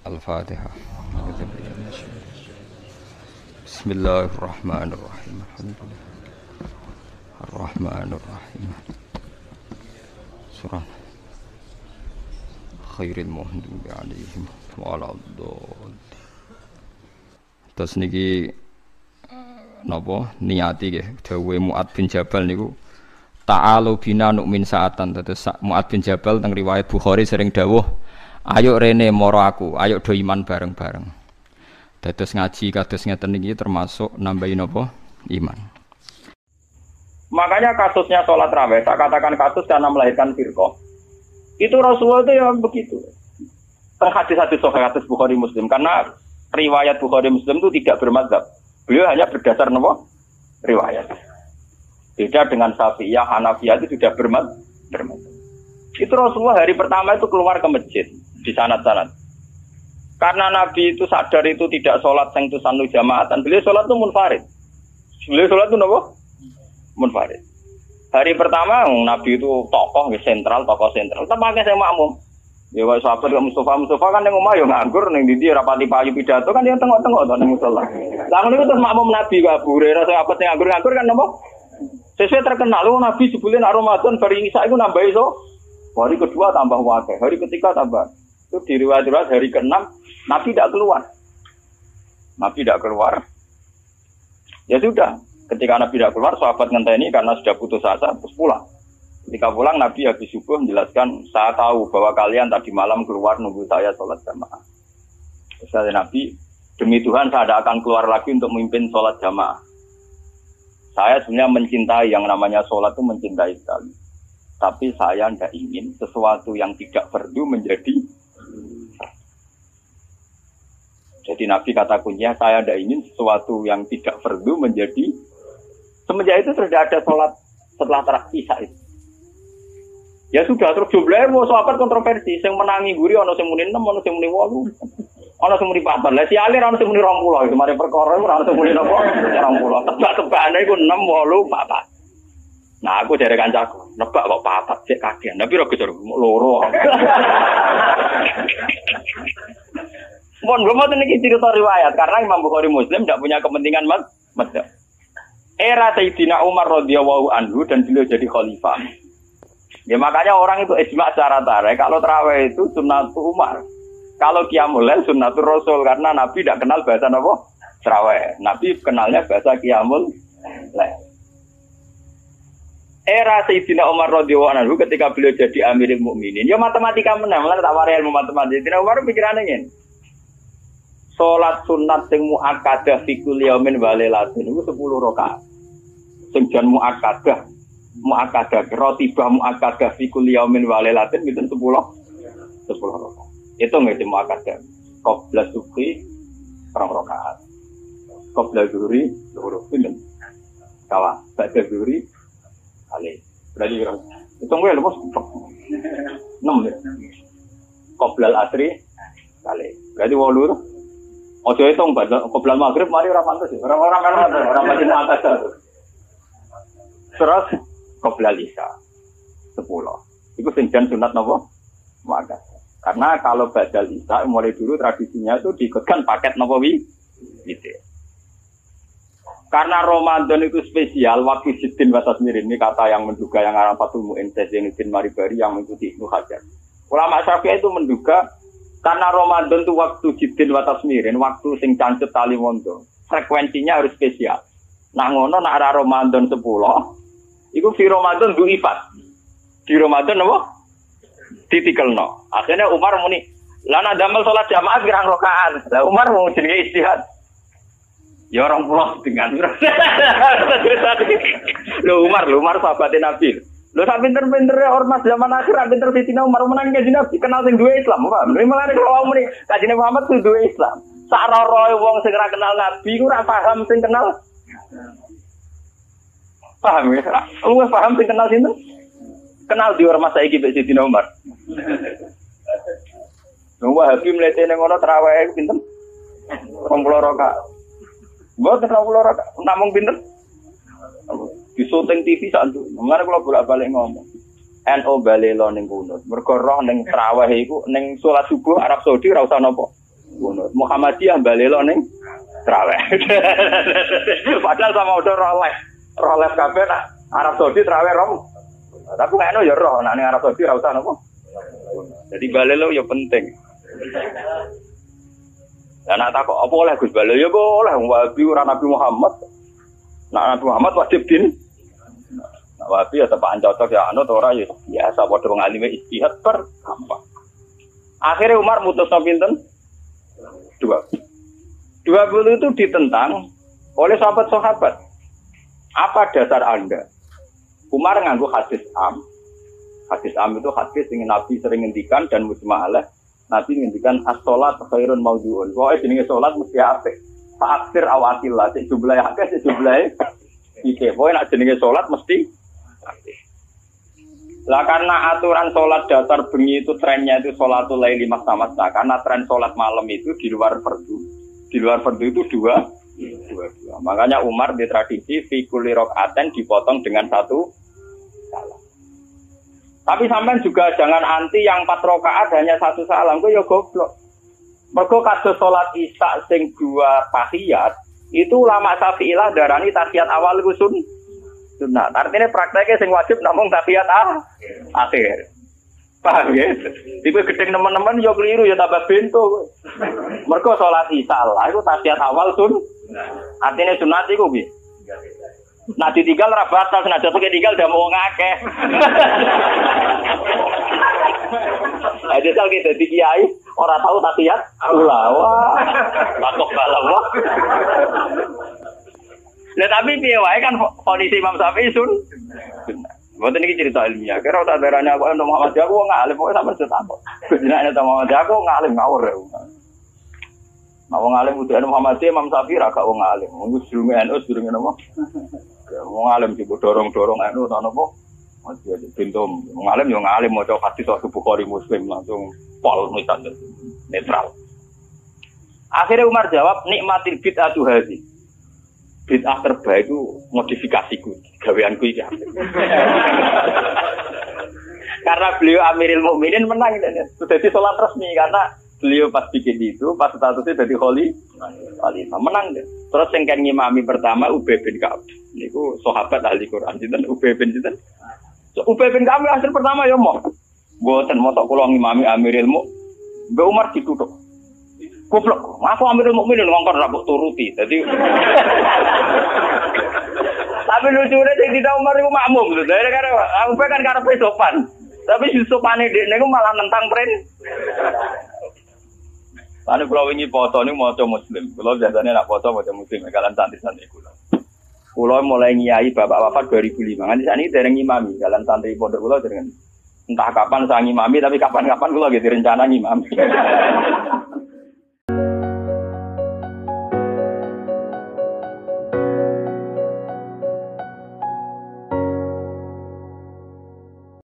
Al-Fatihah. Bismillahirrahmanirrahim. Alhamdulillah. Ar-Rahmanirrahim. Surah Khairil Muhdubi alaihim waladud. Terus niki napa niati nggih dawuhe muat bin Jabal niku ta'alu bina nu'min sa'atan. Terus muat bin Jabal teng riwayat Bukhari sering dawuh ayo rene moro aku ayo do iman bareng-bareng dados ngaji kados ngeten niki termasuk nambahin napa iman Makanya kasusnya sholat raweh, saya katakan kasus karena melahirkan firqoh. Itu Rasulullah itu yang begitu. Hadis-hadis sahih hadis Bukhari Muslim karena riwayat Bukhari Muslim itu tidak bermadzhab. Beliau hanya berdasar nopo riwayat. Beda dengan Syafi'iyah, Hanafiyah itu sudah bermadzhab. Itu Rasulullah hari pertama itu keluar ke masjid di sanad-sanad. Karena Nabi itu sadar itu tidak sholat yang itu sanu jamaatan. Beliau sholat itu munfarid. Beliau sholat itu nopo munfarid. Hari pertama Nabi itu tokoh sentral, tokoh sentral. Tapi saya makmum. Ya wae sahabat ke Mustafa Mustafa kan yang omah yo nganggur ning ndi rapati payu pidato kan yang tengok-tengok to ning musala. Lah niku terus makmum Nabi Pak Abu Hurairah sahabat sing nganggur-nganggur kan napa? Sesuai terkenal lu Nabi sebelum Ramadan bari Isa iku nambah iso. Hari kedua tambah wakil, hari ketiga tambah. Itu di riwayat hari ke-6 Nabi tidak keluar. Nabi tidak keluar. Ya sudah, ketika Nabi tidak keluar, sahabat ngenteni karena sudah putus asa, terus pulang. Ketika pulang Nabi habis subuh menjelaskan, saya tahu bahwa kalian tadi malam keluar nunggu saya sholat jamaah. Kata Nabi, demi Tuhan saya tidak akan keluar lagi untuk memimpin sholat jamaah. Saya sebenarnya mencintai yang namanya sholat itu mencintai sekali. Tapi saya tidak ingin sesuatu yang tidak perlu menjadi jadi Nabi kata kuncinya saya tidak ingin sesuatu yang tidak perlu menjadi semenjak itu sudah ada sholat setelah terakhir itu. Ya sudah terus jumlahnya mau sahabat kontroversi, yang menangi guri ono sing muni 6, ono sing muni 8. Ono sing muni 4. Lah si alir ono sing muni 20, itu mari perkara ono sing muni napa? 20. Tebak-tebakane iku 6, 8, 4. Nah aku dari kancaku, nebak kok papat cek kagian, tapi ora kejar loro. Mohon belum mau ini cerita riwayat karena Imam Bukhari Muslim tidak punya kepentingan mas, Era Sayyidina Umar radhiyallahu anhu dan beliau jadi khalifah. Ya makanya orang itu ijma secara tarik. Kalau terawih itu sunnatul Umar. Kalau qiyamul lail sunnatul Rasul karena Nabi tidak kenal bahasa apa? Terawih. Nabi kenalnya bahasa lail. Era Sayyidina Umar radhiyallahu anhu ketika beliau jadi Amirul Mukminin, ya matematika menang, malah tak warai ilmu matematika. Sayyidina Umar pikirannya ini. Salat sunat sing muakkadah fi kulli yaumin wa lailatin iku 10 rakaat. Sing jan muakkadah muakkadah rotibah muakkadah fi kulli yaumin wa lailatin pinten 10 10 rakaat. Itu nggih muakkadah. Qabla subhi rong rakaat. Qabla zuhri loro pinten. Kawa, ba'da zuhri kali. Berarti kira. Itu nggih lho, 6 ya. Qabla al-asri kali. Berarti 8 Ojo itu enggak, kebelan maghrib mari orang pantas orang-orang kan orang masih atas Terus? Kebelan lisa sepuluh. Itu senjan sunat nopo? Maka. Karena kalau badal isa mulai dulu tradisinya itu diikutkan paket nopo wi, gitu. Karena Ramadan itu spesial, waktu Sidin Batas Mirin ini kata yang menduga yang arah Fatul Mu'in Zainudin Maribari yang mengikuti Ibnu Hajar. Ulama Syafi'i itu menduga karena Ramadan itu waktu jidin watas mirin, waktu sing cancut tali mondo. Frekuensinya harus spesial. Nah ngono nak ada Ramadan 10, itu di Ramadan du ifat. Di Ramadan apa? no. Akhirnya Umar muni, lana damel sholat jamaah gerang rokaan. Lah Umar mau jadi istihad. Ya orang pulau dengan. Lo Umar, Umar sahabatnya Nabi. Lo sak pinter-pintere ya, ormas zaman akhir akhirat pinter di Cina Umar menang kaji Nabi kenal sing dua Islam. Paham? Lha malah kamu nih, muni kajine Muhammad tuh dua Islam. Sak roy wong segera kenal Nabi gue rasa paham sing kenal. Paham ya? Lu paham sing kenal sini Kenal di ormas saya gitu di Cina Umar. Nunggu Wahabi mlete ning terawih pinter pinten? 20 Gue terawih 20 rakaat, namung Disuting TV saat itu. Mengare kalau bolak-balik ngomong. NU balelo neng kunut. Mergo neng ning traweh iku ning subuh Arab Saudi rasa nopo, napa. Kunut. Muhammadiyah lo neng traweh. Padahal sama udah rolek rolek kafe nah, Arab Saudi teraweh rom. Tapi nggak no ya roh, nah neng Arab Saudi rasa nopo. Jadi balelo ya penting. Lah nak takut apa oleh Gus Balelo ya boleh wong Nabi Muhammad. Nak Nabi Muhammad wajib din Nak Wahabi ya tepaan cocok ya anut ora ya biasa padha wong alime istihad per gampang. Akhirnya Umar mutus pinten? Dua. Dua puluh itu ditentang oleh sahabat-sahabat. Apa dasar Anda? Umar nganggu hadis am. Hadis am itu hadis yang Nabi sering ngendikan dan mujma'alah Nabi ngendikan as-salat khairun maudhu'un. Pokoke jenenge salat mesti apik. Fa'aksir awatillah, sik jumlahe akeh, sik jumlahe iki. Pokoke nek jenenge salat mesti. Lah karena aturan sholat dasar bengi itu trennya itu sholatul laili sama karena tren sholat malam itu di luar fardu. Di luar fardu itu dua, dua, dua. Makanya Umar di tradisi fikuli aten dipotong dengan satu salam. Tapi sampean juga jangan anti yang empat rakaat hanya satu salam, gue ya goblok. Mergo kados salat isya sing dua tahiyat, itu lama Syafi'ilah darani tahiyat awal iku sun sunat. Artinya prakteknya sing wajib namung tahiyat ah, akhir. Paham ya? Tipe gedeng teman-teman yo keliru ya tambah bento. Mergo salat isya lah iku tahiyat awal sun. Artinya sunat iku piye? Nah ditinggal ora batas, nah jatuh tinggal udah mau ngakeh. Nah, jajal kita kiai, orang tahu tapi ya, ulawa, batok balam wah. Nah tapi piye wae kan kondisi Imam Syafi'i sun. Buat ini cerita ilmiah. Kira tak darahnya aku untuk Muhammad aku ngalim, pokoknya sama cerita apa. Kejadian itu Muhammad aku ngalim ngawur ya. Nah, wong alim udah Muhammad Imam Syafi'i raga wong alim. Wong sedurunge NU sedurunge napa? Wong alim sih dorong-dorong NU ta napa? Masih ada pintu ngalim yo ngalim maca hadis sahih Bukhari Muslim langsung pol misalnya netral. Akhirnya Umar jawab nikmatil bid'atu hadhi. Bid'ah terbaik itu modifikasiku, gaweanku iki. karena beliau Amiril Mukminin menang dan sudah di sholat resmi karena beliau pas bikin itu, pas statusnya jadi kholi, khalifah menang deh. Terus yang kan ngimami pertama Ubay bin Ka'ab. Niku sahabat ahli Quran sinten Ubay bin sinten. So, Ubay bin Ka'ab hasil pertama ya mau. Boten motok kula ngimami Amiril Mu. Mbak Umar ditutup. Goblok, aku Amiril Mukminin ngongkon rabuk turuti. Jadi Tapi lucunya sing tidak Umar itu makmum lho. Dari karena aku kan karena sopan. Tapi si sopane dia malah nentang pren. Ane pulau ini foto ini mau muslim. Pulau biasanya nak foto mau muslim. Kalian santri-santri pulau. Pulau mulai ngiai bapak bapak 2005. Kan sana ini dereng imami. Kalian santri pondok pulau dereng. Entah kapan saya ngimami, tapi kapan-kapan pulau gitu rencana ngimami.